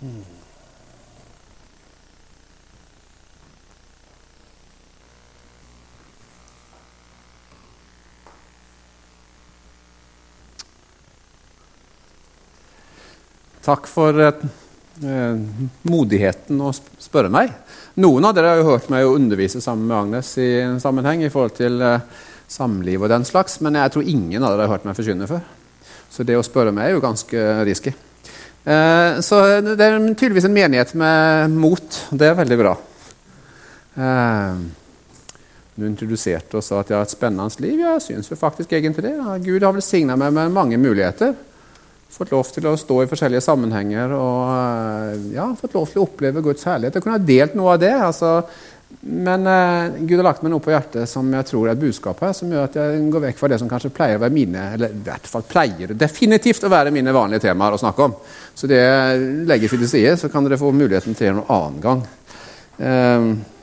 Takk for eh, modigheten å spørre meg. Noen av dere har jo hørt meg undervise sammen med Agnes i en sammenheng i forhold til eh, samliv og den slags, men jeg tror ingen av dere har hørt meg forkynne før. Så det å spørre meg er jo ganske risky. Eh, så det er tydeligvis en menighet med mot. Det er veldig bra. Eh, du introduserte og sa at jeg har et spennende liv. Ja, Jeg syns faktisk egentlig det. Gud har velsigna meg med mange muligheter fått lov til å stå i forskjellige sammenhenger og eh, ja, fått lov til å oppleve Guds herlighet. Jeg kunne ha delt noe av det. Altså, men uh, Gud har lagt meg noe på hjertet som jeg tror er et budskap her, som gjør at jeg går vekk fra det som kanskje pleier å være mine eller i hvert fall pleier definitivt å være mine vanlige temaer å snakke om. Så det legger vi til side, så kan dere få muligheten til en annen gang. Uh,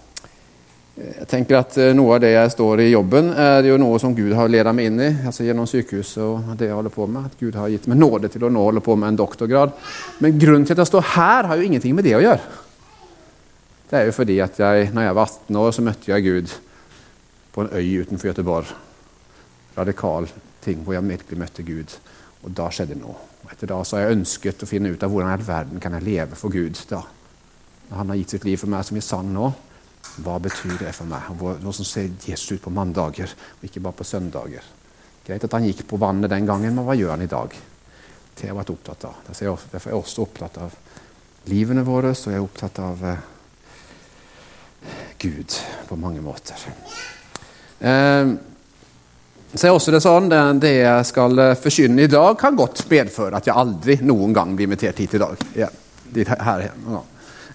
jeg tenker at eh, Noe av det jeg står i jobben, er jo noe som Gud har ledet meg inn i. altså Gjennom sykehuset og det jeg holder på med. At Gud har gitt meg nåde til å nå holde på med en doktorgrad. Men grunnen til at jeg står her, har jo ingenting med det å gjøre. Det er jo fordi at jeg, når jeg var 18 år, så møtte jeg Gud på en øy utenfor Göteborg. Radikal ting hvor jeg virkelig møtte Gud. Og da skjedde noe. Og etter da så har jeg ønsket å finne ut av hvordan i all verden kan jeg leve for Gud. da. Når han har gitt sitt liv for meg, som vi sang nå. Hva betyr det for meg? Hvordan ser Jesus ut på mandager, og ikke bare på søndager? Greit at han gikk på vannet den gangen, men hva gjør han i dag? Det har jeg vært opptatt av. Derfor er jeg også opptatt av livene våre, så jeg er opptatt av uh, Gud på mange måter. Eh, så er også det sånn, det, jeg skal eh, forkynne i dag, kan godt medføre at jeg aldri noen gang blir invitert hit i dag. Ja, her, her.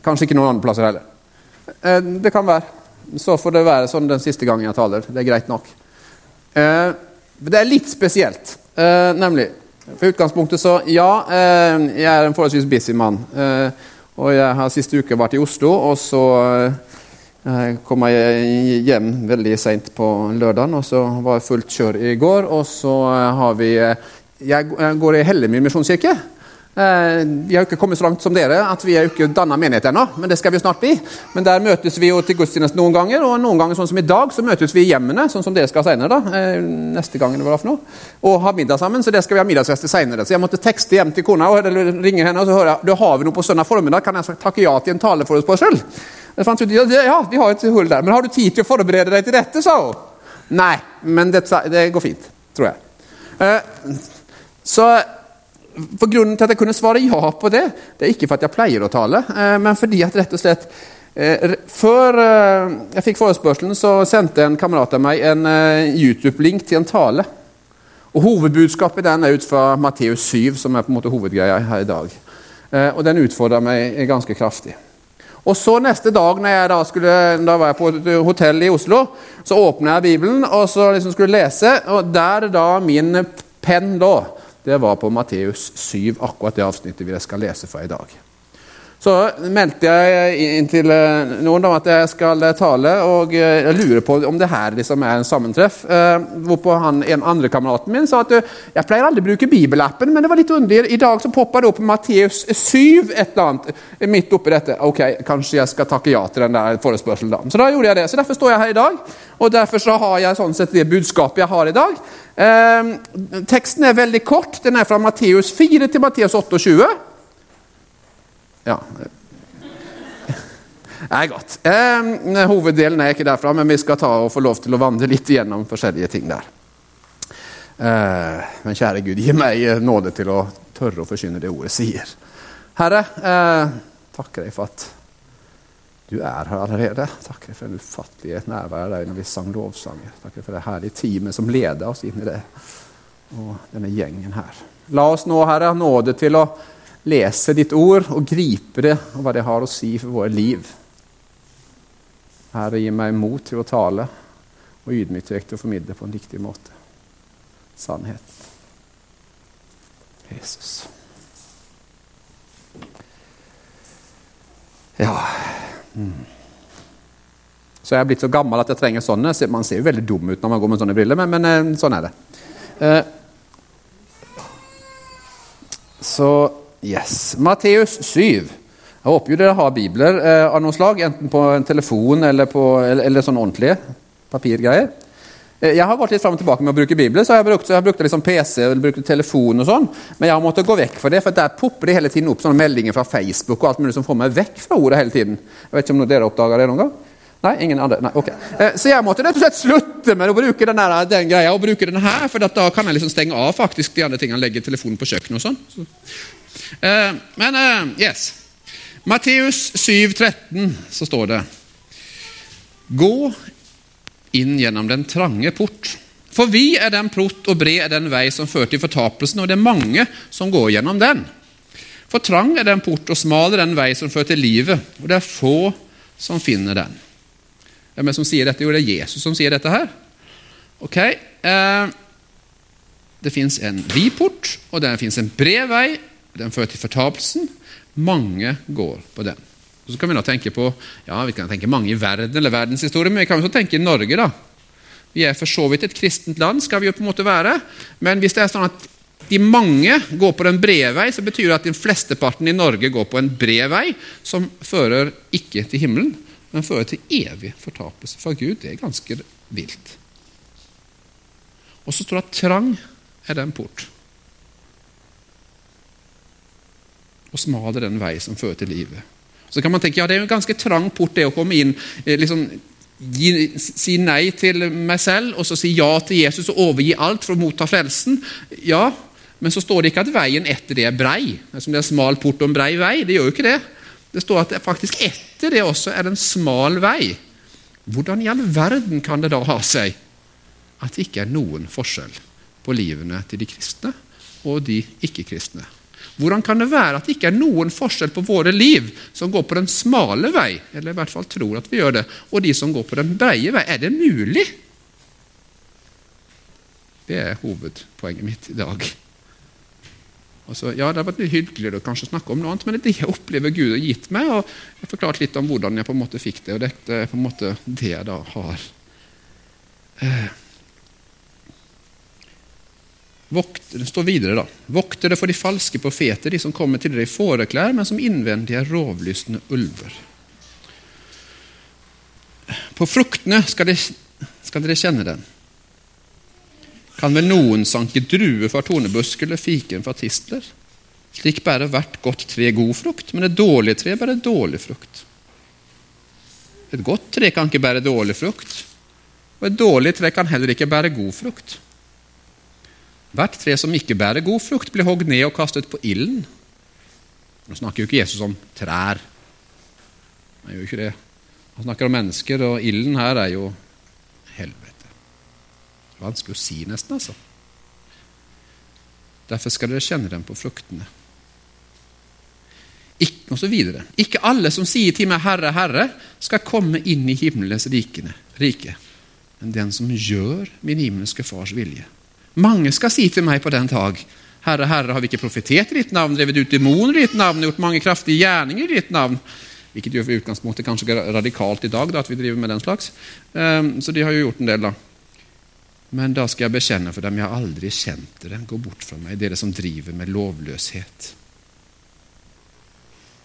Kanskje ikke noen andre plasser heller. Eh, det kan være. Så får det være sånn den siste gangen jeg taler. Det er greit nok. Eh, det er litt spesielt, eh, nemlig. For utgangspunktet så Ja, jeg er en forholdsvis busy mann. Og jeg har siste uke vært i Oslo, og så kom jeg hjem veldig seint på lørdagen, og så var det fullt kjør i går. Og så har vi Jeg går i Hellemyr misjonskirke. Eh, vi har ikke kommet så langt som dere at vi er ikke danna menighet ennå, men det skal vi snart bli. Men der møtes vi jo til gudstjeneste noen ganger, og noen ganger sånn som i dag, så møtes vi i hjemmene, sånn som dere skal senere. da, eh, neste gang det var for noe, Og ha middag sammen, så det skal vi ha middagsfest senere. Så jeg måtte tekste hjem til kona eller ringe henne og så høre jeg, du har vi noe på søndag formiddag, kan jeg takke ja til en taleforespørsel? Jeg fant ut, ja, de har et hull der, men har du tid til å forberede deg til dette, sa hun. Nei, men det, det går fint, tror jeg. Eh, så for Grunnen til at jeg kunne svare ja på det, det er ikke for at jeg pleier å tale, eh, men fordi at rett og slett eh, Før eh, jeg fikk forespørselen, så sendte en kamerat av meg en YouTube-link til en tale. Og Hovedbudskapet den er ut fra Matteus 7, som er på en måte hovedgreia her i dag. Og Den utfordra meg ganske kraftig. Og så Neste dag når jeg da, skulle, da var jeg på et hotell i Oslo, så åpna jeg Bibelen og så liksom skulle lese. og Der da min penn lå, det var på Matteus 7, akkurat det avsnittet vi skal lese fra i dag. Så meldte jeg inn til eh, noen om at jeg skal eh, tale, og eh, jeg lurer på om det her liksom er en sammentreff. Hvorpå han, en andre kameraten min sa at jeg pleier aldri å bruke bibelappen, men det var litt underlig. I dag så poppa det opp Matteus 7 et eller annet midt oppi dette. Ok, kanskje jeg skal takke ja til den der forespørselen, da. Så da gjorde jeg det. Så derfor står jeg her i dag, og derfor så har jeg sånn sett det budskapet jeg har i dag. Eh, teksten er veldig kort. Den er fra Matteus 4 til Matteus 28. Ja. Det er godt. Eh, hoveddelen er ikke derfra, men vi skal ta og få lov til å vandre litt gjennom forskjellige ting der. Eh, men kjære Gud, gi meg nåde til å tørre å forkynne det ordet sier. Herre, eh, takker deg for at du er her allerede. Takker deg for den ufattelige nærværet der når vi sang lovsanger. Takker for det herlige teamet som leder oss inn i det, og denne gjengen her. La oss nå, Herre, nåde til å lese ditt ord og gripe det og hva det har å si for våre liv. Herre, gi meg mot til å tale og ydmykhet til å formidle på en riktig måte. Sannhet. Jesus. Ja mm. Så jeg er blitt så gammel at jeg trenger sånne. Man ser jo veldig dum ut når man går med sånne briller, men, men eh, sånn er det. Eh, så Yes. Matteus 7. Jeg håper jo dere har bibler eh, av noe slag, enten på en telefon eller, på, eller, eller sånn ordentlige papirgreier. Eh, jeg har vært litt fram og tilbake med å bruke bibler, så jeg brukte, jeg brukte liksom PC eller brukt telefon. og sånn, Men jeg har måttet gå vekk for det, for der popper det hele tiden opp sånne meldinger fra Facebook og alt mulig som får meg vekk fra ordet hele tiden. Jeg vet ikke om dere oppdager det noen gang? Nei, ingen andre? Nei, ok. Eh, så jeg måtte rett og slett slutte med å bruke den, der, den greia og bruke den her, for da kan jeg liksom stenge av faktisk de andre tingene, legge telefonen på kjøkkenet og sånn. Så. Eh, men eh, yes. Matteus 7, 13, så står det Gå inn gjennom den trange port. For vi er den port, og bred er den vei som fører til fortapelsen, og det er mange som går gjennom den. For trang er den port, og smal er den vei som fører til livet, og det er få som finner den. Hvem er det som sier dette? Jo, det er Jesus som sier dette her. Ok, eh, Det fins en vid port, og det fins en bred vei. Den fører til fortapelsen. Mange går på den. Så kan Vi da tenke på, ja, vi kan tenke mange i verden eller verdenshistorie, men vi kan også tenke i Norge. da. Vi er for så vidt et kristent land, skal vi jo på en måte være. Men hvis det er sånn at de mange går på den brede vei, så betyr det at de flesteparten i Norge går på en bred vei, som fører ikke til himmelen, men fører til evig fortapelse fra Gud. Det er ganske vilt. Og så står det at trang er den port. Og smal er den vei som fører til livet. Så kan man tenke ja, det er jo en ganske trang port det å komme inn eh, liksom, gi, Si nei til meg selv og så si ja til Jesus og overgi alt for å motta frelsen. Ja, men så står det ikke at veien etter det er brei. Som det er smal port og en brei vei. Det gjør jo ikke det. Det står at det faktisk etter det også er en smal vei. Hvordan i all verden kan det da ha seg at det ikke er noen forskjell på livene til de kristne og de ikke-kristne? Hvordan kan det være at det ikke er noen forskjell på våre liv som går på den smale vei, eller i hvert fall tror at vi gjør det, og de som går på den breie vei? Er det mulig? Det er hovedpoenget mitt i dag. Altså, ja, Det har vært hyggelig å kanskje snakke om noe annet, men det er det jeg opplever Gud har gitt meg. og Jeg har forklart litt om hvordan jeg på en måte fikk det, og dette er på en måte det jeg da har. Eh. Vokt, det står videre, da. Vokt dere for de falske profeter, de som kommer til dere i fåreklær, men som innvendig er rovlystne ulver. På fruktene skal dere, skal dere kjenne den. Kan vel noen sanke druer fra tornebusk eller fiken fra tistler? Slik bærer hvert godt tre god frukt, men et dårlig tre bærer dårlig frukt. Et godt tre kan ikke bære dårlig frukt, og et dårlig tre kan heller ikke bære god frukt. Hvert tre som ikke bærer god frukt, blir hogd ned og kastet på ilden. Nå snakker jo ikke Jesus om trær. Han gjør ikke det. Han snakker om mennesker, og ilden her er jo helvete. Vanskelig å si, nesten. altså. Derfor skal dere kjenne dem på fruktene. Ik og så videre. Ikke alle som sier til meg 'Herre, Herre', skal komme inn i himmelens rike, men den som gjør min himmelske Fars vilje. Mange skal si til meg på den dag 'Herre, Herre, har vi ikke profetert i ditt navn, drevet ut demoner i ditt navn, gjort mange kraftige gjerninger i ditt navn?' Hvilket gjør for utgangspunktet kanskje radikalt i dag, da, at vi driver med den slags. Um, så de har jo gjort en del, da. Men da skal jeg bekjenne for dem, jeg har aldri kjent dere. Gå bort fra meg, dere som driver med lovløshet.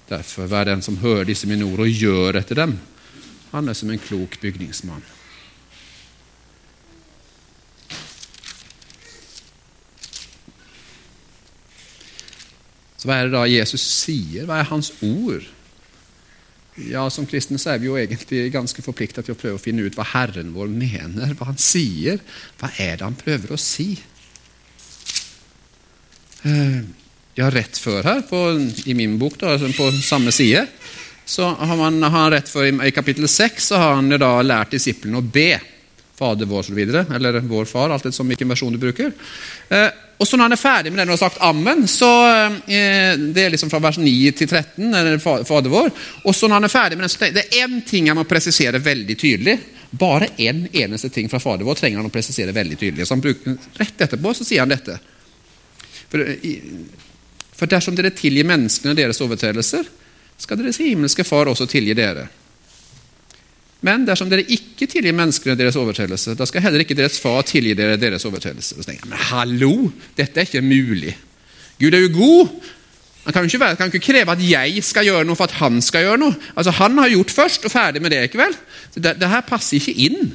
Derfor, vær den som hører disse mine ord og gjør etter dem. Han er som en klok bygningsmann. Så hva er det da Jesus sier? Hva er hans ord? Ja, Som kristne så er vi jo egentlig ganske forplikta til å prøve å finne ut hva Herren vår mener, hva Han sier. Hva er det Han prøver å si? Eh, ja, rett før her, på, i min bok, da, altså på samme side, så har man har rett før i, kapittel 6 så har han jo da lært disiplene å be. Fader vår, så videre, Eller Vår Far, alt etter hvilken versjon du bruker. Eh, og så når han er ferdig med den og har sagt ammen, så eh, Det er liksom fra vers 9 til 13, eller Fader vår. Og så når han er ferdig med den, så det er én ting jeg må presisere veldig tydelig. Bare én en eneste ting fra Fader vår trenger han å presisere veldig tydelig. Så han bruker, Rett etterpå så sier han dette. For, for dersom dere tilgir menneskene deres overtredelser, skal deres himmelske Far også tilgi dere. Men dersom dere ikke tilgir menneskene deres overtredelse, da skal heller ikke deres far tilgi dere deres overtredelse. Så tenker jeg, men hallo, dette er ikke mulig. Gud er jo god. Han kan jo ikke, kan ikke kreve at jeg skal gjøre noe for at han skal gjøre noe. Altså Han har gjort først, og ferdig med det. ikke vel? Så det, det her passer ikke inn.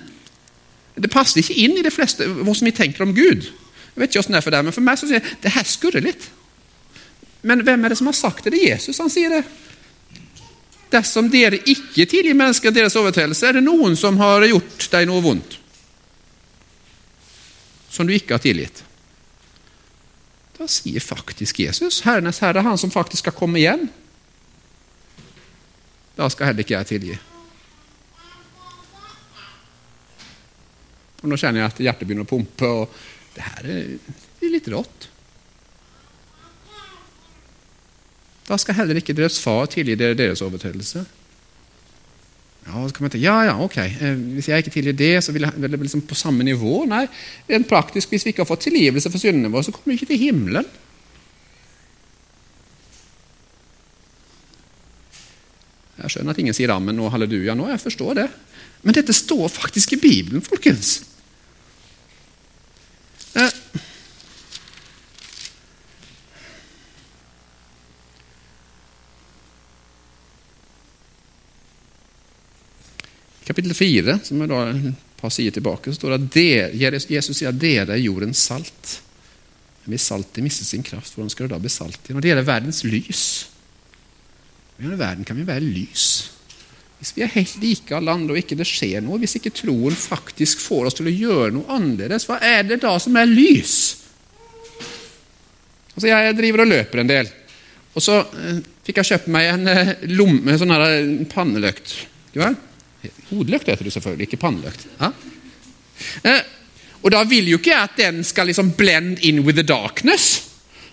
Det passer ikke inn i det fleste hvordan vi tenker om Gud. Jeg vet ikke hvordan det er for deg, men for meg så sier jeg, det her skurrer litt. Men hvem er det som har sagt det? Det er Jesus han sier det. Dersom dere ikke tilgir mennesker deres overtredelse, er det noen som har gjort deg noe vondt. Som du ikke har tilgitt. Da sier faktisk Jesus, Herrenes Herre, han som faktisk skal komme igjen. Da skal heller ikke jeg tilgi. Og Nå kjenner jeg at hjertet begynner å pumpe, og det her er litt rått. Da skal heller ikke deres far tilgi dere deres overtredelse. Ja, tenke, ja, ja, ok, eh, Hvis jeg ikke tilgir det, så vil jeg, det liksom på samme nivå. Nei, rent praktisk, hvis vi ikke har fått tilgivelse for syndene våre, så kommer vi ikke til himmelen. Jeg skjønner at ingen sier ammen og halleluja nå, jeg forstår det. Men dette står faktisk i Bibelen, folkens. Eh, kapittel 4, som er da et par sider tilbake, så står det at Jesus sier at dere er jordens salt. Hvis saltet mister sin kraft, hvordan skal det da bli salt igjen? Og dere er verdens lys. I denne verden kan vi være lys. Hvis vi er helt like alle andre og ikke det skjer noe, hvis ikke troen faktisk får oss til å gjøre noe annerledes, hva er det da som er lys? Altså, Jeg driver og løper en del. Og så eh, fikk jeg kjøpt meg en eh, lomme, sånn her, en panneløkt. Ikke Hodeløkt heter det selvfølgelig, ikke panneløkt. Ja? Eh, og da vil jo ikke jeg at den skal liksom blend in with the darkness.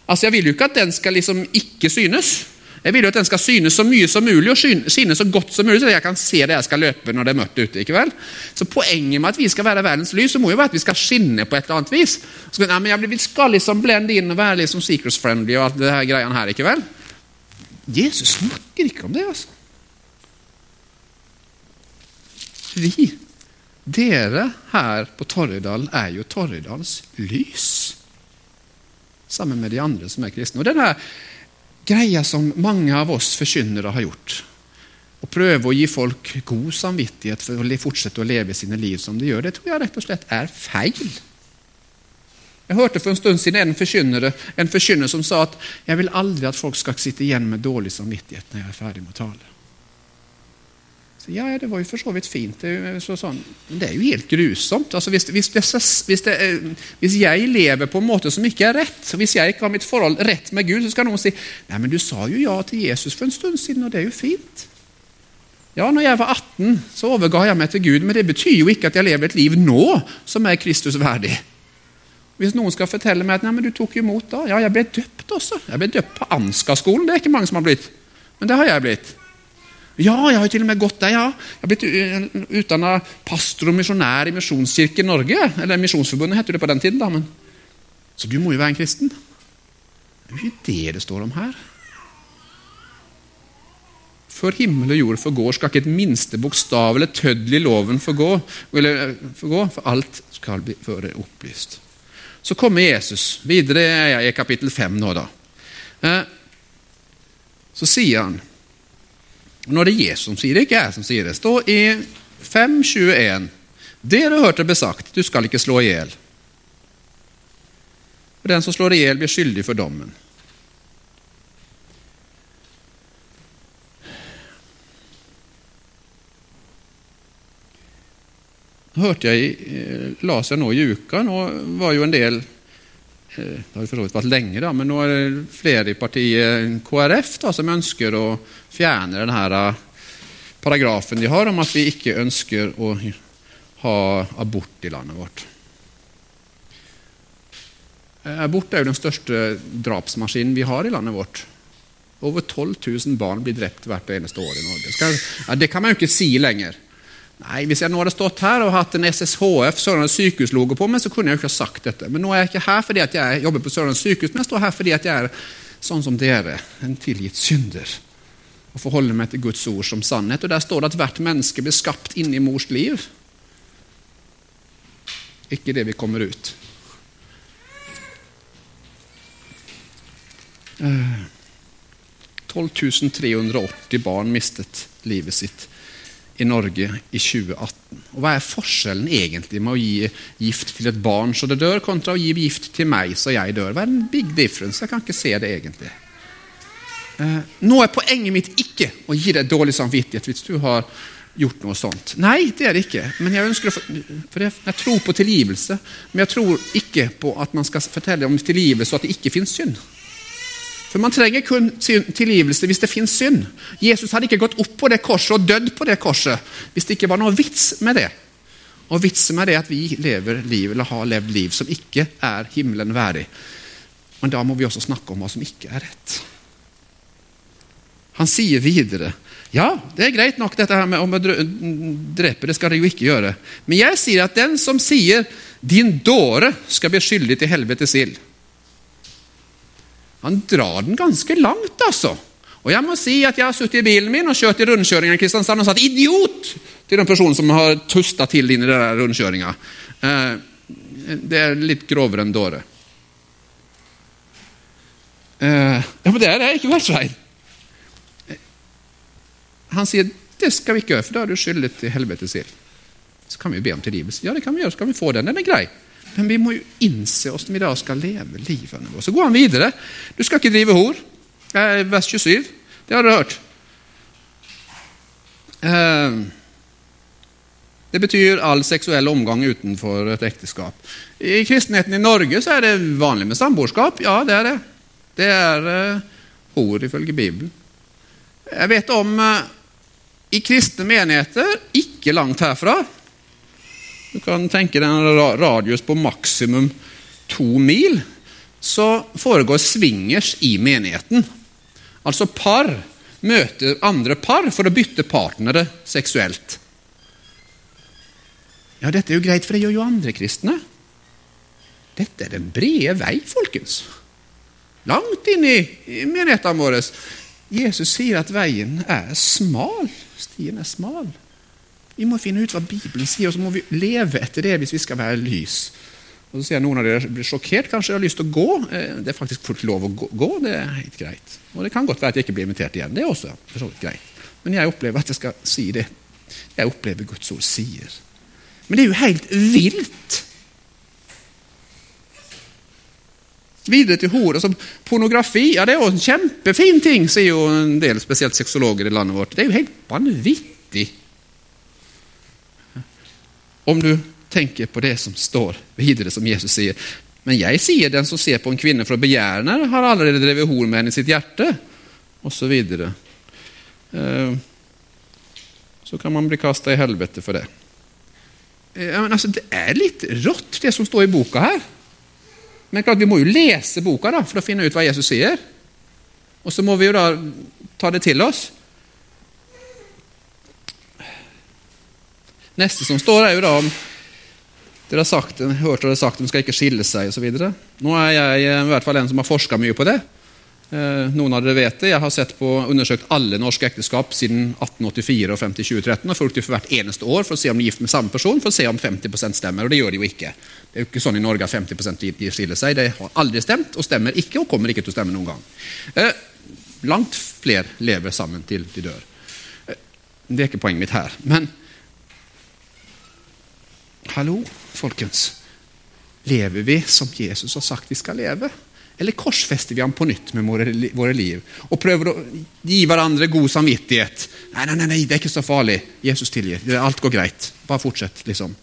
Altså, Jeg vil jo ikke at den skal liksom ikke synes. Jeg vil jo at den skal synes så mye som mulig og skinne så godt som mulig, så jeg kan se det jeg skal løpe når det er mørkt ute. ikke vel? Så Poenget med at vi skal være verdens lys, så må jo være at vi skal skinne på et eller annet vis. Så, nei, men Vi skal liksom blende inn og være liksom secrets friendly og alt det her greiene her. ikke vel? Jesus snakker ikke om det, altså. Vi, dere her på Torridal, er jo Torridals lys. Sammen med de andre som er kristne. Og denne greia som mange av oss forkynnere har gjort, å prøve å gi folk god samvittighet for å fortsette å leve sine liv som de gjør, det tror jeg rett og slett er feil. Jeg hørte for en stund siden en forkynner, en forkynner som sa at 'jeg vil aldri at folk skal sitte igjen med dårlig samvittighet når jeg er ferdig med å tale'. Ja, det var jo for så vidt fint. Det, så, sånn. Men det er jo helt grusomt. Altså, hvis, hvis, hvis, det, hvis, jeg lever på en måte som ikke er rett, hvis jeg ikke har mitt forhold rett med Gud, så skal noen si Nei, men du sa jo ja til Jesus for en stund siden, og det er jo fint. Ja, når jeg var 18, så overga jeg meg til Gud, men det betyr jo ikke at jeg lever et liv nå som er Kristus verdig. Hvis noen skal fortelle meg at nei, men du tok imot da, ja, jeg ble døpt også. Jeg ble døpt på Ansgar-skolen, det er ikke mange som har blitt. Men det har jeg blitt. Ja, jeg har jo til og med gått der, ja. Jeg har blitt utdanna pastor og misjonær i Misjonskirken Norge. Eller Misjonsforbundet heter det på den tiden. da, men... Så du må jo være en kristen. Det er jo ikke det det står om her. Før himmel og jord forgår, skal ikke et minste bokstav eller tøddel i loven forgå, eller forgå, for alt skal bli være opplyst. Så kommer Jesus. Videre er jeg i kapittel 5 nå, da. Eh, så sier han det er Jesus som sier det, ikke jeg som sier det. Stå i 5.21. Dere hørte det sagt, du skal ikke slå i hjel. For den som slår i hjel, blir skyldig for dommen. hørte jeg, eh, las jeg nå i uka. Nå var jo en del det har for så vidt vært lenge, da, men nå er det flere i partiet KrF da, som ønsker å fjerne denne eh, paragrafen de har om at vi ikke ønsker å ha abort i landet vårt. Eh, abort er jo den største drapsmaskinen vi har i landet vårt. Over 12 000 barn blir drept hvert eneste år i Norge. Det kan man jo ikke si lenger. Nei, Hvis jeg nå hadde stått her og hatt en SSHF, Sørlandet sykehus-logo på meg, så kunne jeg jo ikke ha sagt dette. Men nå er jeg ikke her fordi jeg jobber på Sørlandet sykehus, men jeg står her fordi jeg er sånn som dere, en tilgitt synder. Og forholder meg til Guds ord som sannhet. Og Der står det at hvert menneske blir skapt inni mors liv. Ikke det vi kommer ut. Uh. 12 380 barn mistet livet sitt i Norge i 2018. Og Hva er forskjellen egentlig med å gi gift til et barn så det dør, kontra å gi gift til meg så jeg dør? Hva er en big difference? Jeg kan ikke se det egentlig. Eh, nå er poenget mitt ikke å gi deg dårlig samvittighet hvis du har gjort noe sånt. Nei, det er det ikke. Men jeg ønsker å, for jeg, jeg tror på tilgivelse. Men jeg tror ikke på at man skal fortelle om tilgivelse og at det ikke fins synd. For Man trenger kun tilgivelse hvis det fins synd. Jesus hadde ikke gått opp på det korset og dødd på det korset hvis det ikke var noe vits med det. Og Vitsen med det er at vi lever liv, eller har levd liv som ikke er himmelen verdig. Men da må vi også snakke om hva som ikke er rett. Han sier videre ja, det er greit nok dette her med om å drepe. Det skal de jo ikke gjøre. Men jeg sier at den som sier 'din dåre skal bli skyldig til helvetes ild', han drar den ganske langt, altså. Og jeg må si at jeg har sittet i bilen min og kjørt i rundkjøringa i Kristiansand og sagt 'idiot' til den personen som har tusta til inn i den rundkjøringa. Eh, det er litt grovere enn dåre. Eh, ja, men det er ikke vel, Svein? Han sier det skal vi ikke gjøre, for da er du skyldig til helvetes ild. Så kan vi jo be om tilgivelse. Ja, det kan vi gjøre, så kan vi få den. Den er grei. Men vi må jo innse hvordan vi da skal leve livene vårt. Så går han videre. Du skal ikke drive hor. Eh, vers 27. Det har du hørt. Eh, det betyr all seksuell omgang utenfor et ekteskap. I kristenheten i Norge så er det vanlig med samboerskap. Ja, det er det. Det er eh, hor ifølge Bibelen. Jeg vet om i kristne menigheter, ikke langt herfra Du kan tenke deg en radius på maksimum to mil. Så foregår swingers i menigheten. Altså par møter andre par for å bytte partnere seksuelt. Ja, dette er jo greit, for det gjør jo andre kristne. Dette er den brede vei, folkens. Langt inn i menighetene våre. Jesus sier at veien er smal. Stien er smal. Vi må finne ut hva Bibelen sier, og så må vi leve etter det hvis vi skal være lys. Og så sier Noen av dere blir sjokkert, kanskje har lyst til å gå. Eh, det er faktisk fullt lov å gå, det er helt greit. Og Det kan godt være at jeg ikke blir invitert igjen. Det er også for så vidt greit. Men jeg opplever at jeg skal si det. Jeg opplever Guds ord sier. Men det er jo helt vilt Videre til hor. Altså, pornografi ja, det er jo en kjempefin ting, sier jo en del, spesielt sexologer i landet vårt. Det er jo helt vanvittig. Om du tenker på det som står videre, som Jesus sier. Men jeg sier den som ser på en kvinne for å begjære henne, har allerede drevet hor med henne i sitt hjerte, Og Så, videre. så kan man bli kasta i helvete for det. Uh, men altså, Det er litt rått, det som står i boka her. Men klart, vi må jo lese boka da, for å finne ut hva Jesus sier. Og så må vi jo da ta det til oss. Neste som står, er jo da om dere har sagt, hørt dere sagt de skal ikke skille seg osv. Nå er jeg i hvert fall en som har forska mye på det. Eh, noen av dere vet det. Jeg har sett på, undersøkt alle norske ekteskap siden 1884 og frem til 2013. og fulgt dem for hvert eneste år for å se om de er gift med samme person, for å se om 50% stemmer. Og det gjør de jo ikke. Det er jo ikke sånn i Norge at 50% skiller seg. Det har aldri stemt, og stemmer ikke, og kommer ikke til å stemme noen gang. Eh, langt flere lever sammen til de dør. Eh, det er ikke poenget mitt her. Men hallo, folkens. Lever vi som Jesus har sagt vi skal leve? Eller korsfester vi ham på nytt med våre liv og prøver å gi hverandre god samvittighet? Nei, nei, nei, det er ikke så farlig. Jesus tilgir. Alt går greit. Bare fortsett, liksom.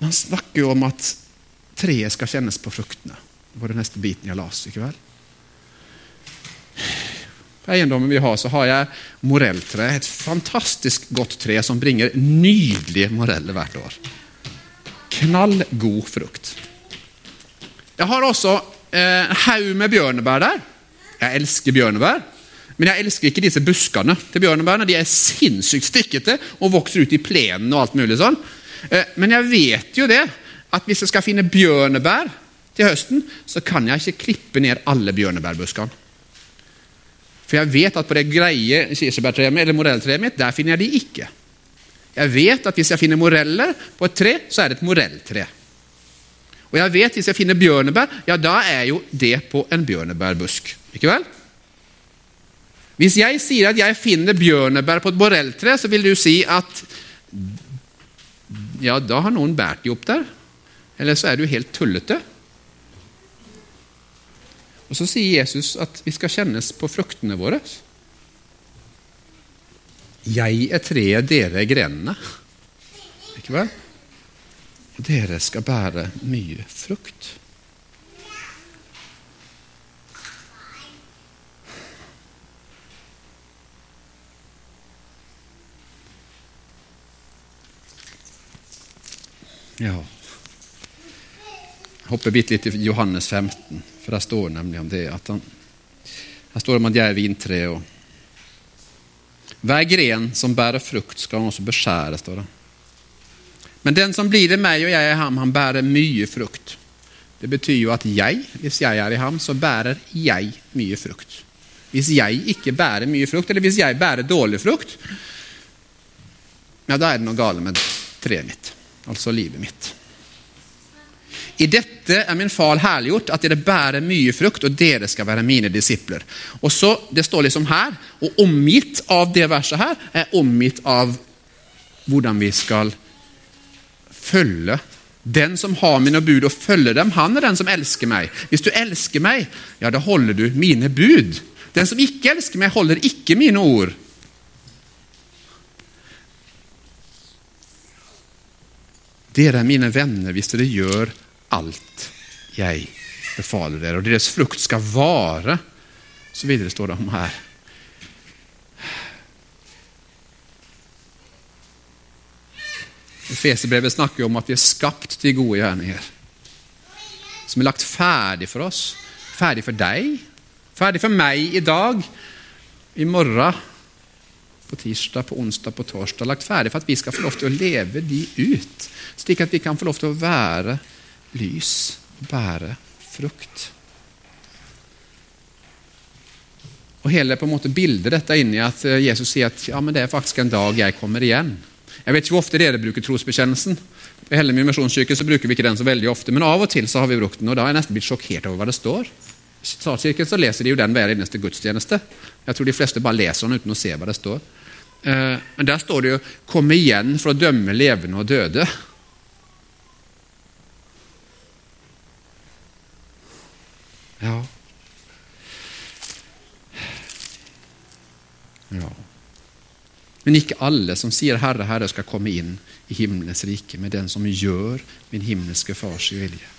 Han snakker jo om at treet skal kjennes på fruktene. Det var den neste biten jeg las i kveld. På eiendommen vi har, så har jeg morelltre. Et fantastisk godt tre som bringer nydelige moreller hvert år knallgod frukt. Jeg har også eh, haug med bjørnebær der. Jeg elsker bjørnebær. Men jeg elsker ikke disse buskene til bjørnebærene. De er sinnssykt stikkete og vokser ut i plenen og alt mulig sånn. Eh, men jeg vet jo det, at hvis jeg skal finne bjørnebær til høsten, så kan jeg ikke klippe ned alle bjørnebærbuskene. For jeg vet at på det greie kirsebærtreet eller morelltreet mitt, der finner jeg de ikke. Jeg vet at hvis jeg finner moreller på et tre, så er det et morelltre. Og jeg vet hvis jeg finner bjørnebær, ja, da er jo det på en bjørnebærbusk. Ikke vel? Hvis jeg sier at jeg finner bjørnebær på et morelltre, så vil du si at ja, da har noen båret de opp der. Eller så er du helt tullete. Og Så sier Jesus at vi skal kjennes på fruktene våre. Jeg er treet, dere er grenene. Ikke vel? Dere skal bære mye frukt. Ja hopper bitte litt til Johannes 15, for det står nemlig om det. at han, Her står det om at jeg er vintre. og Hver gren som bærer frukt, skal han også beskjære. står det. Men den som blir i meg og jeg i ham, han bærer mye frukt. Det betyr jo at jeg, hvis jeg er i ham, så bærer jeg mye frukt. Hvis jeg ikke bærer mye frukt, eller hvis jeg bærer dårlig frukt, ja, da er det noe galt med treet mitt, altså livet mitt. I dette er min far herliggjort, at dere bærer mye frukt, og dere skal være mine disipler. Og så, Det står liksom her, og omgitt av det verset her, er omgitt av hvordan vi skal følge. Den som har mine bud og følger dem, han er den som elsker meg. Hvis du elsker meg, ja, da holder du mine bud. Den som ikke elsker meg, holder ikke mine ord. Dere er mine venner hvis dere gjør alt jeg befaler dere, og deres frukt skal vare. Så videre står det om her. Efeserbrevet snakker om at vi er skapt til gode gjerninger. Som er lagt ferdig for oss. Ferdig for deg. Ferdig for meg i dag. I morgen. På tirsdag, på onsdag, på torsdag. Lagt ferdig for at vi skal få lov til å leve de ut. Slik at vi kan få lov til å være lys bære frukt. Og Hele på en måte bildet dette inn i at Jesus sier at ja, men det er faktisk en dag jeg kommer igjen. Jeg vet ikke hvor ofte dere bruker trosbekjennelsen. I Hellemyr misjonskirke så bruker vi ikke den så veldig ofte, men av og til så har vi brukt den, og da er jeg nesten blitt sjokkert over hva det står. I Statskirken så leser de jo den hver eneste gudstjeneste. Jeg tror de fleste bare leser den uten å se hva det står. Eh, men der står det jo 'Kom igjen for å dømme levende og døde'. Ja. Ja. Men ikke alle som sier 'Herre, Herre' skal komme inn i himmelens rike, men den som gjør min himmelske Fars vilje.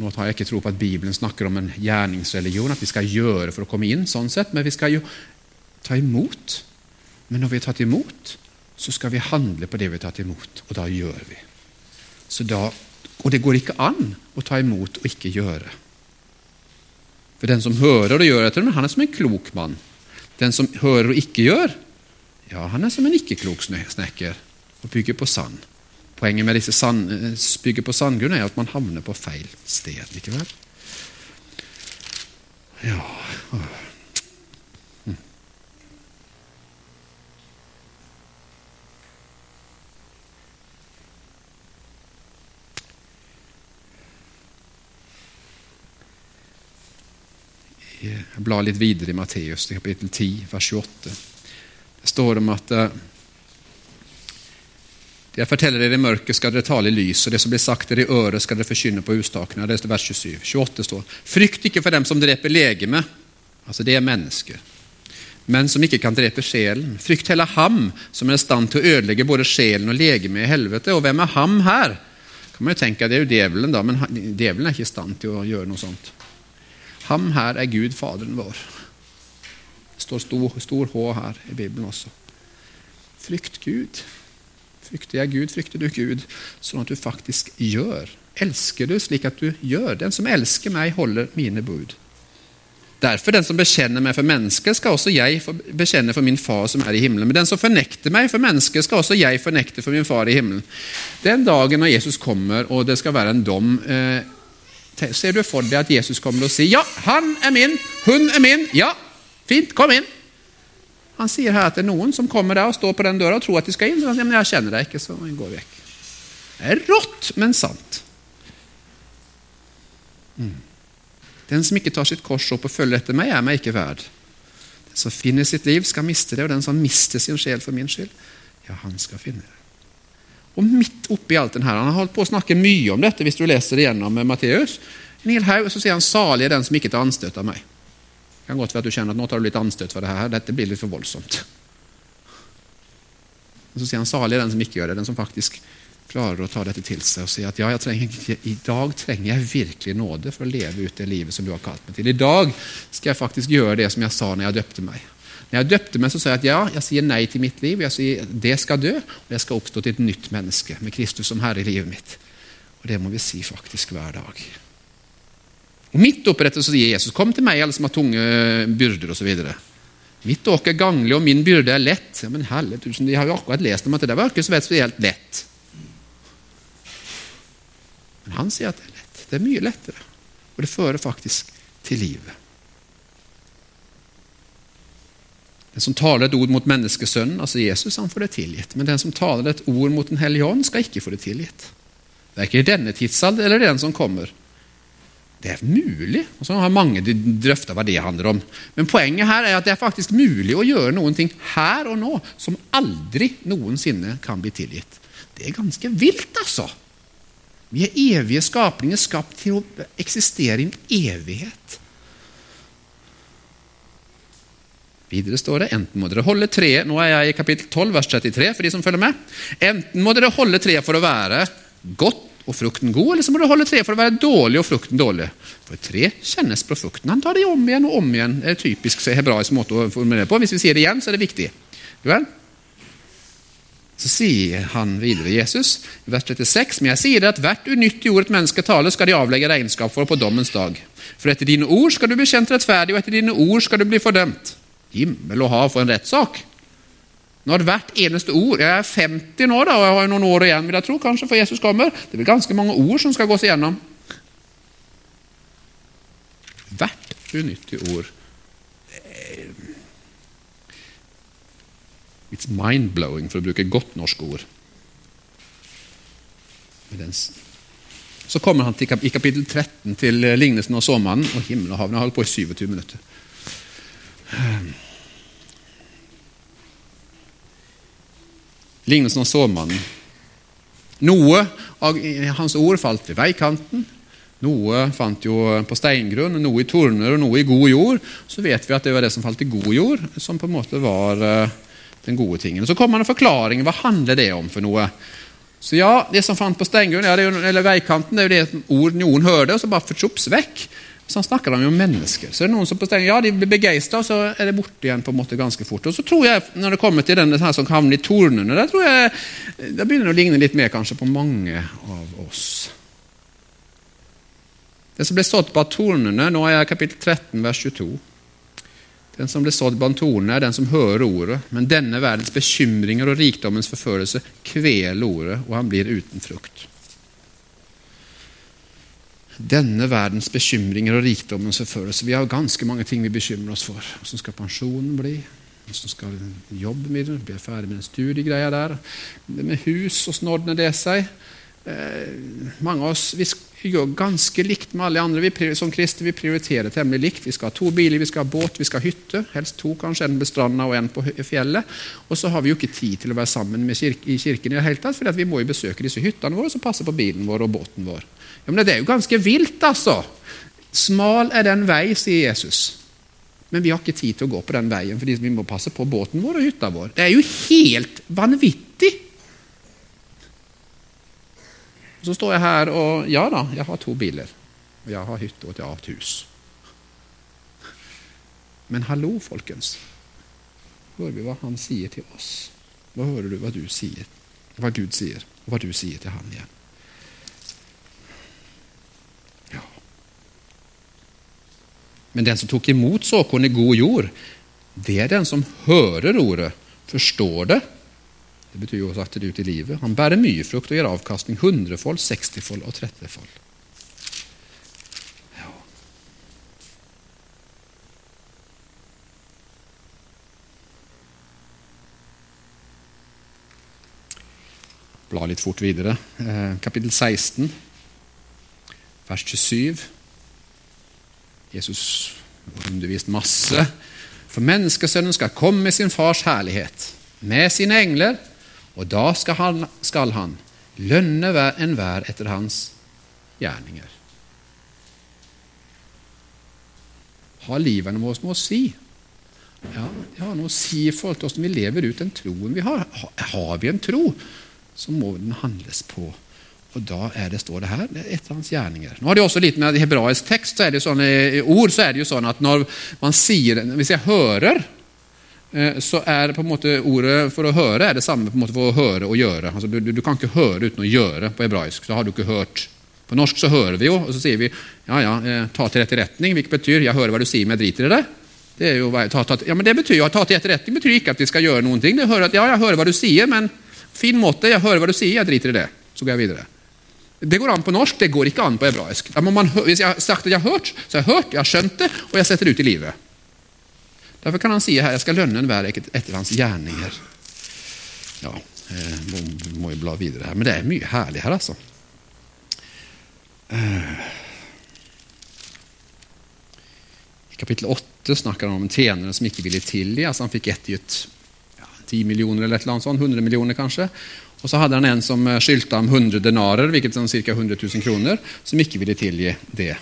Nå tar jeg ikke tro på at Bibelen snakker om en gjerningsreligion, at vi skal gjøre for å komme inn, sånn sett, men vi skal jo ta imot. Men når vi har tatt imot, så skal vi handle på det vi har tatt imot, og da gjør vi. Så Da, og det går ikke an å ta imot og ikke gjøre. For den som hører og gjør etter, han er som en klok mann. Den som hører og ikke gjør, ja, han er som en ikke-klok snekker og bygger på sand. Poenget med disse sand, eh, bygger på sandgrunn er at man havner på feil sted ikke vel? Ja Jeg blar litt videre i Matteus, kapittel 10, vers 28. Det står om at det jeg forteller dere i mørket, skal dere tale i lys, og det som blir sagt dere i øret, skal dere forkynne på hustakene. Det er vers 27. 28 står Frykt ikke for dem som dreper legeme, altså det er mennesker, men som ikke kan drepe sjelen. Frykt heller ham som er i stand til å ødelegge både sjelen og legemet i helvete. Og hvem er ham her? Kan man jo tenke at Det er jo djevelen, da, men djevelen er ikke i stand til å gjøre noe sånt. Ham her er Gud, Faderen vår. Det står stor, stor H her i Bibelen også. Frykt Gud. Frykter jeg Gud, frykter du Gud, sånn at du faktisk gjør. Elsker du slik at du gjør. Den som elsker meg, holder mine bud. Derfor, den som bekjenner meg for mennesket, skal også jeg bekjenne for min far som er i himmelen. Men den som fornekter meg for mennesket, skal også jeg fornekte for min far i himmelen. Den dagen når Jesus kommer, og det skal være en dom eh, Ser du for deg at Jesus kommer og sier 'Ja, han er min, hun er min', ja, fint, kom inn. Han sier her at det er noen som kommer der og står på den døra og tror at de skal inn. Så han sier, men jeg kjenner deg ikke, så går vekk. Det er rått, men sant. Mm. Den som ikke tar sitt kors opp og følger etter meg, er meg ikke verd. Den som finner sitt liv, skal miste det, og den som mister sin sjel for min skyld, ja, han skal finne det. Og midt oppi alt den her, Han har holdt på å snakke mye om dette hvis du leser det gjennom Matteus. En haug, så sier han 'salig er den som ikke tar anstøt av meg'. Det kan godt være at du kjenner at nå tar du litt anstøt for det her. Dette blir litt for voldsomt. Og Så sier han 'salig er den som ikke gjør det', den som faktisk klarer å ta dette til seg og si at ja, trenger, i dag trenger jeg virkelig nåde for å leve ut det livet som du har kalt meg til. I dag skal jeg faktisk gjøre det som jeg sa når jeg døpte meg. Når jeg døpte meg, så sa jeg at ja, jeg sier nei til mitt liv. Jeg sier det skal dø, og jeg skal oppstå til et nytt menneske med Kristus som herre i livet mitt. Og det må vi si faktisk hver dag. Og Midt dette så sier Jesus, 'Kom til meg, alle som har tunge byrder', osv. Mitt åk er ganglig, og min byrde er lett. Ja, men helle tusen, De har jo akkurat lest om at det var ikke så spesielt lett. Men han sier at det er lett. Det er mye lettere. Og det fører faktisk til livet. Den som taler et ord mot menneskesønnen, altså Jesus, han får det tilgitt. Men den som taler et ord mot Den hellige ånd, skal ikke få det tilgitt. Det er ikke i denne tidsalder eller den som kommer. Det er mulig. Og så har mange drøfta hva det handler om. Men poenget her er at det er faktisk mulig å gjøre noen ting her og nå som aldri noensinne kan bli tilgitt. Det er ganske vilt, altså. Vi er evige skapninger skapt til å eksistere i en evighet. Videre står det enten må dere holde treet Nå er jeg i kapittel 12, vers 33, for de som følger med. Enten må dere holde treet for å være godt og frukten god, eller så må dere holde treet for å være dårlig og frukten dårlig. For tre kjennes på frukten. Han tar det om igjen og om igjen. Det er typisk hebraisk måte å formulere på. Hvis vi sier det igjen, så er det viktig. Så sier han videre, Jesus, vers 36, men jeg sier det at hvert unyttige ord et menneske taler, skal de avlegge regnskap for på dommens dag. For etter dine ord skal du bli kjent rettferdig, og etter dine ord skal du bli fordømt. Himmel og hav for en rettssak! Når hvert eneste ord Jeg er 50 nå da, og jeg har noen år igjen vil jeg tro, kanskje, for Jesus kommer. Det blir ganske mange ord som skal gås igjennom. Hvert unyttig ord. It's mind-blowing, for å bruke godt norsk ord. Så kommer han i kapittel 13 til lignelsen av såmannen, og himmel og hav. har holdt på i 27 minutter. Lignelsen om såmannen. Noe av hans ord falt ved veikanten. Noe fant jo på steingrunn, noe i torner og noe i god jord. Så vet vi at det var det som falt i god jord, som på en måte var eh, den gode tingen. Så kommer det en forklaring. Hva handler det om for noe? Så ja, Det som fant på steingrunn, ja, eller veikanten, det er jo det ord noen hørte, og så bare fortjops vekk. Så han snakker om mennesker. Så det er noen som bestemmer, ja, de blir begeistra, og så er det borte igjen på en måte ganske fort. Og så tror jeg, når det kommer til denne her som havner i tornene, der tror jeg, det begynner å ligne litt mer kanskje på mange av oss. Det som ble sådd på tornene, nå er jeg kapittel 13, vers 22. Den som ble sådd blant tornene, er den som hører ordet, men denne verdens bekymringer og rikdommens forførelse kveler ordet, og han blir uten frukt denne verdens bekymringer og rikdommens forførelse. Vi har ganske mange ting vi bekymrer oss for. Hvordan skal pensjonen bli? Hvordan skal jobben bli? Blir jeg ferdig med den studiegreia der? Det med hus, hvordan ordner det seg? Eh, mange av oss vi gjør ganske likt med alle andre. Vi, som kristne vi prioriterer temmelig likt. Vi skal ha to biler, vi skal ha båt, vi skal ha hytte. Helst to, kanskje. En på stranda og en på fjellet. Og så har vi jo ikke tid til å være sammen kirke, i kirken i det hele tatt, for vi må jo besøke disse hyttene våre som passer på bilen vår og båten vår. Ja, men Det er jo ganske vilt, altså. Smal er den vei, sier Jesus. Men vi har ikke tid til å gå på den veien fordi vi må passe på båten vår og hytta vår. Det er jo helt vanvittig! Og Så står jeg her og Ja da, jeg har to biler. Og jeg har hytte og jeg har et hus. Men hallo, folkens. Hører vi hva han sier til oss? Hva hører du hva du sier? Hva Gud sier, og hva du sier til han igjen? Men den som tok imot såkorn i god jord, det er den som hører ordet, forstår det. Det betyr jo også at det er ute i livet. Han bærer mye frukt og gir avkastning hundrefold, sekstifold og trettifold. Ja. Bla litt fort videre. Eh, kapittel 16, vers 27. Jesus har undervist masse. For menneskesønnen skal komme med sin fars herlighet, med sine engler, og da skal han, skal han lønne enhver etter hans gjerninger. Har livene våre noe å si? Ja, det har noe å si i forhold til hvordan vi lever ut den troen vi har. Har vi en tro, så må den handles på. Og da er det, står det her det er etter hans gjerninger. Nå har det også litt med hebraisk tekst, så er det sånn, i ord så er det jo sånn at når man sier Hvis jeg hører, så er det på en måte ordet for å høre er det samme på en måte for å høre og gjøre. Altså, du, du, kan ikke høre uten å gjøre på hebraisk. Så har du ikke hørt. På norsk så hører vi jo, og så sier vi ja, ja, eh, ta til etterretning, hvilket betyr jeg hører hva du sier, men jeg driter i det. Det, jo, ta, ta, ja, men det betyr jo ta til etterretning betyr ikke at vi skal gjøre noen ting. Det hører at, ja, jeg hører hva du sier, men fin måte, jeg hører hva du sier, jeg driter i det. Så går jeg videre. Det går an på norsk, det går ikke an på hebraisk. Hvis jeg har sagt at jeg har hørt, så har jeg hørt, jeg har skjønt det, og jeg setter det ut i livet. Derfor kan han si her jeg skal lønne enhver etter hans gjerninger. Ja, må, må jo bla videre her, men det er mye herlig her, altså. I kapittel 8 snakker han om en som ikke ville tilgi. altså Han fikk ettergitt ja, 10 millioner eller et eller annet sånt, 100 millioner kanskje. Og så hadde han en som eh, skyldte ham 100 denarer, hvilket er ca. 100 000 kroner, som ikke ville tilgi det.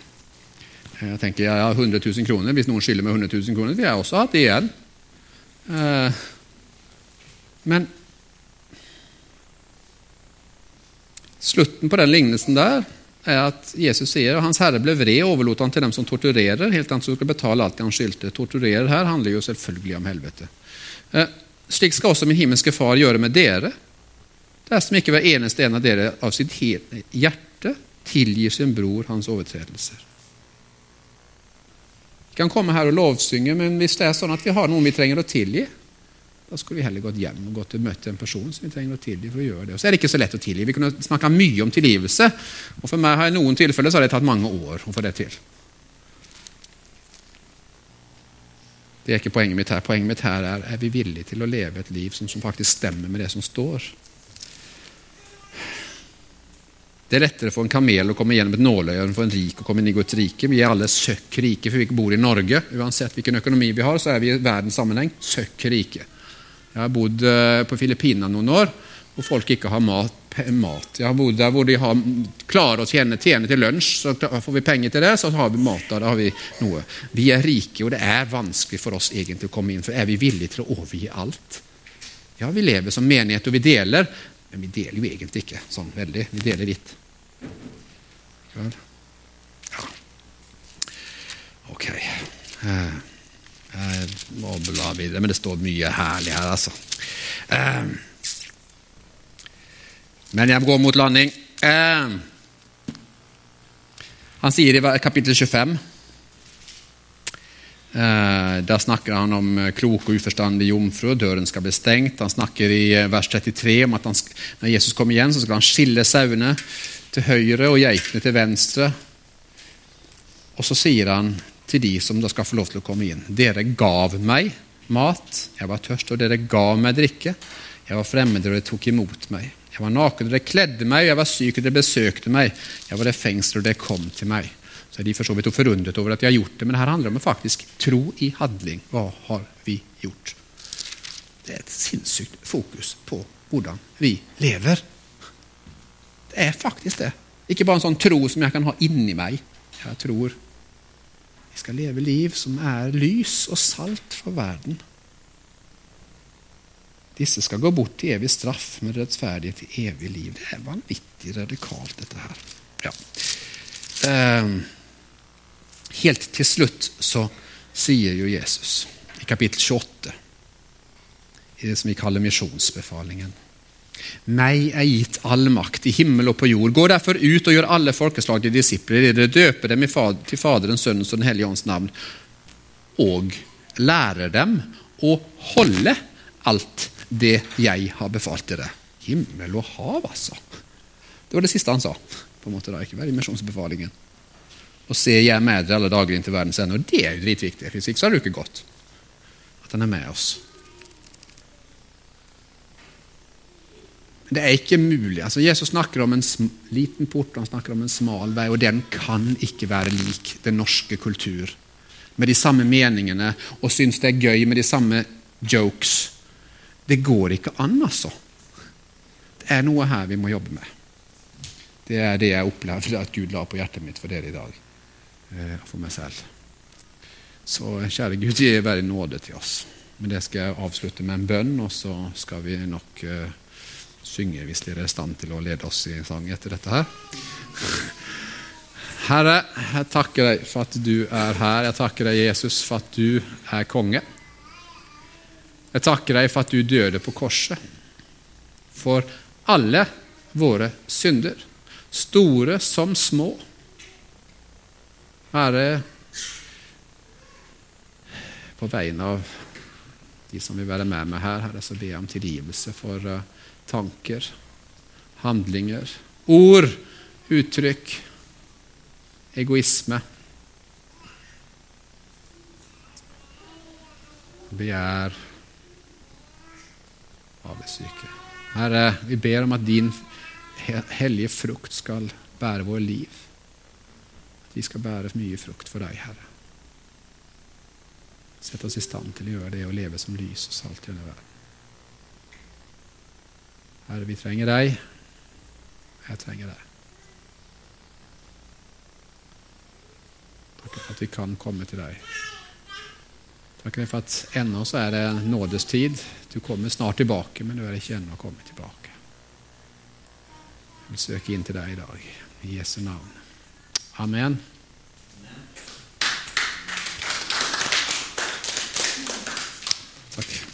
Jeg tenker, ja, ja, 100 000 kroner, Hvis noen skylder meg 100 000 kroner, vil jeg også hatt det igjen. Eh, men slutten på den lignelsen der er at Jesus sier at hans herre ble vred og overlot han til dem som torturerer, helt til han skulle betale alt han skyldte. Torturerer her handler jo selvfølgelig om helvete. Eh, slik skal også min himmelske far gjøre med dere dersom ikke hver eneste en av dere av sitt hjerte tilgir sin bror hans overtredelser. Kan komme her og lovsynge, men hvis det er sånn at vi har noen vi trenger å tilgi, da skulle vi heller gått hjem og gått og møtt en person som vi trenger å tilgi. for å gjøre det. Og så er det ikke så lett å tilgi. Vi kunne snakka mye om tilgivelse, og for meg har i noen tilfeller så har det tatt mange år å få det til. Det er ikke poenget mitt her. Poenget mitt her er er vi villige til å leve et liv som, som faktisk stemmer med det som står. Det er lettere for en kamel å komme gjennom et nåløye enn for en rik å komme inn i Guds rike. Vi er alle søkk rike, for vi bor i Norge. Uansett hvilken økonomi vi har, så er vi i verdens sammenheng søkk rike. Jeg har bodd eh, på Filippinene noen år, hvor folk ikke har mat. mat. Jeg har bodd der hvor de har, klarer å tjene, tjene til lunsj, så får vi penger til det, så har vi mat. Da har vi noe. Vi er rike, og det er vanskelig for oss egentlig å komme inn, for er vi villige til å overgi alt? Ja, vi lever som menighet, og vi deler, men vi deler jo egentlig ikke sånn veldig. Vi deler litt. Ja. Ok. Eh, jeg må bla videre, men det står mye herlig her, altså. Eh, men jeg går mot landing. Eh, han sier i kapittel 25 Eh, der snakker han om eh, klok og uforstandig jomfru. Døren skal bli stengt. Han snakker i eh, vers 33 om at han, når Jesus kommer igjen, så skal han skille sauene til høyre og geitene til venstre. Og så sier han til de som da skal få lov til å komme inn Dere gav meg mat, jeg var tørst, og dere gav meg drikke. Jeg var fremmed, og dere tok imot meg. Jeg var naken, og dere kledde meg. Jeg var syk, og dere besøkte meg. Jeg var i fengsel, og dere kom til meg. Så er de for så vidt forundret over at de har gjort det, men her handler det om faktisk tro i handling. Hva har vi gjort? Det er et sinnssykt fokus på hvordan vi lever. Det er faktisk det. Ikke bare en sånn tro som jeg kan ha inni meg. Jeg tror vi skal leve liv som er lys og salt for verden. Disse skal gå bort til evig straff, med rettferdighet til evig liv. Det er vanvittig radikalt, dette her. Ja. Um, Helt til slutt så sier jo Jesus i kapittel 28, i det som vi kaller misjonsbefalingen meg er gitt all makt i himmel og på jord. Gå derfor ut og gjør alle folkeslag til disipler. Dere døper dem til Faderens, Sønnens og Den hellige ånds navn. Og lærer dem å holde alt det jeg har befalt dere. Himmel og hav, altså. Det var det siste han sa. på en måte da, Ikke vær i misjonsbefalingen og se jeg med dere alle dager inn til verdens ende. Og det er jo dritviktig. Hvis ikke så har det ikke gått. At han er med oss. Men det er ikke mulig. Altså, Jesus snakker om en liten port han snakker om en smal vei, og den kan ikke være lik den norske kultur. Med de samme meningene og syns det er gøy med de samme jokes. Det går ikke an, altså. Det er noe her vi må jobbe med. Det er det jeg opplevde at Gud la på hjertet mitt for dere i dag. Eh, for meg selv. Så kjære Gud, gi være nåde til oss. Men det skal jeg avslutte med en bønn, og så skal vi nok uh, synge hvis dere er i stand til å lede oss i en sang etter dette her. Herre, jeg takker deg for at du er her. Jeg takker deg, Jesus, for at du er konge. Jeg takker deg for at du døde på korset for alle våre synder, store som små. Herre, på vegne av de som vil være med meg her, Herre, så ber jeg om tilgivelse for uh, tanker, handlinger, ord, uttrykk, egoisme. Begjær, avsyke. Herre, vi ber om at din hellige frukt skal bære vår liv. Vi skal bære mye frukt for deg, Herre. Sett oss i stand til å gjøre det og leve som lys og salt i denne verden. Herre, vi trenger deg. Jeg trenger deg. Takk for at vi kan komme til deg. Takk for at ennå så er det nådestid. Du kommer snart tilbake, men du er ikke ennå kommet tilbake. Jeg vil søke inn til deg i dag. I Jesu navn. Amen. Takk.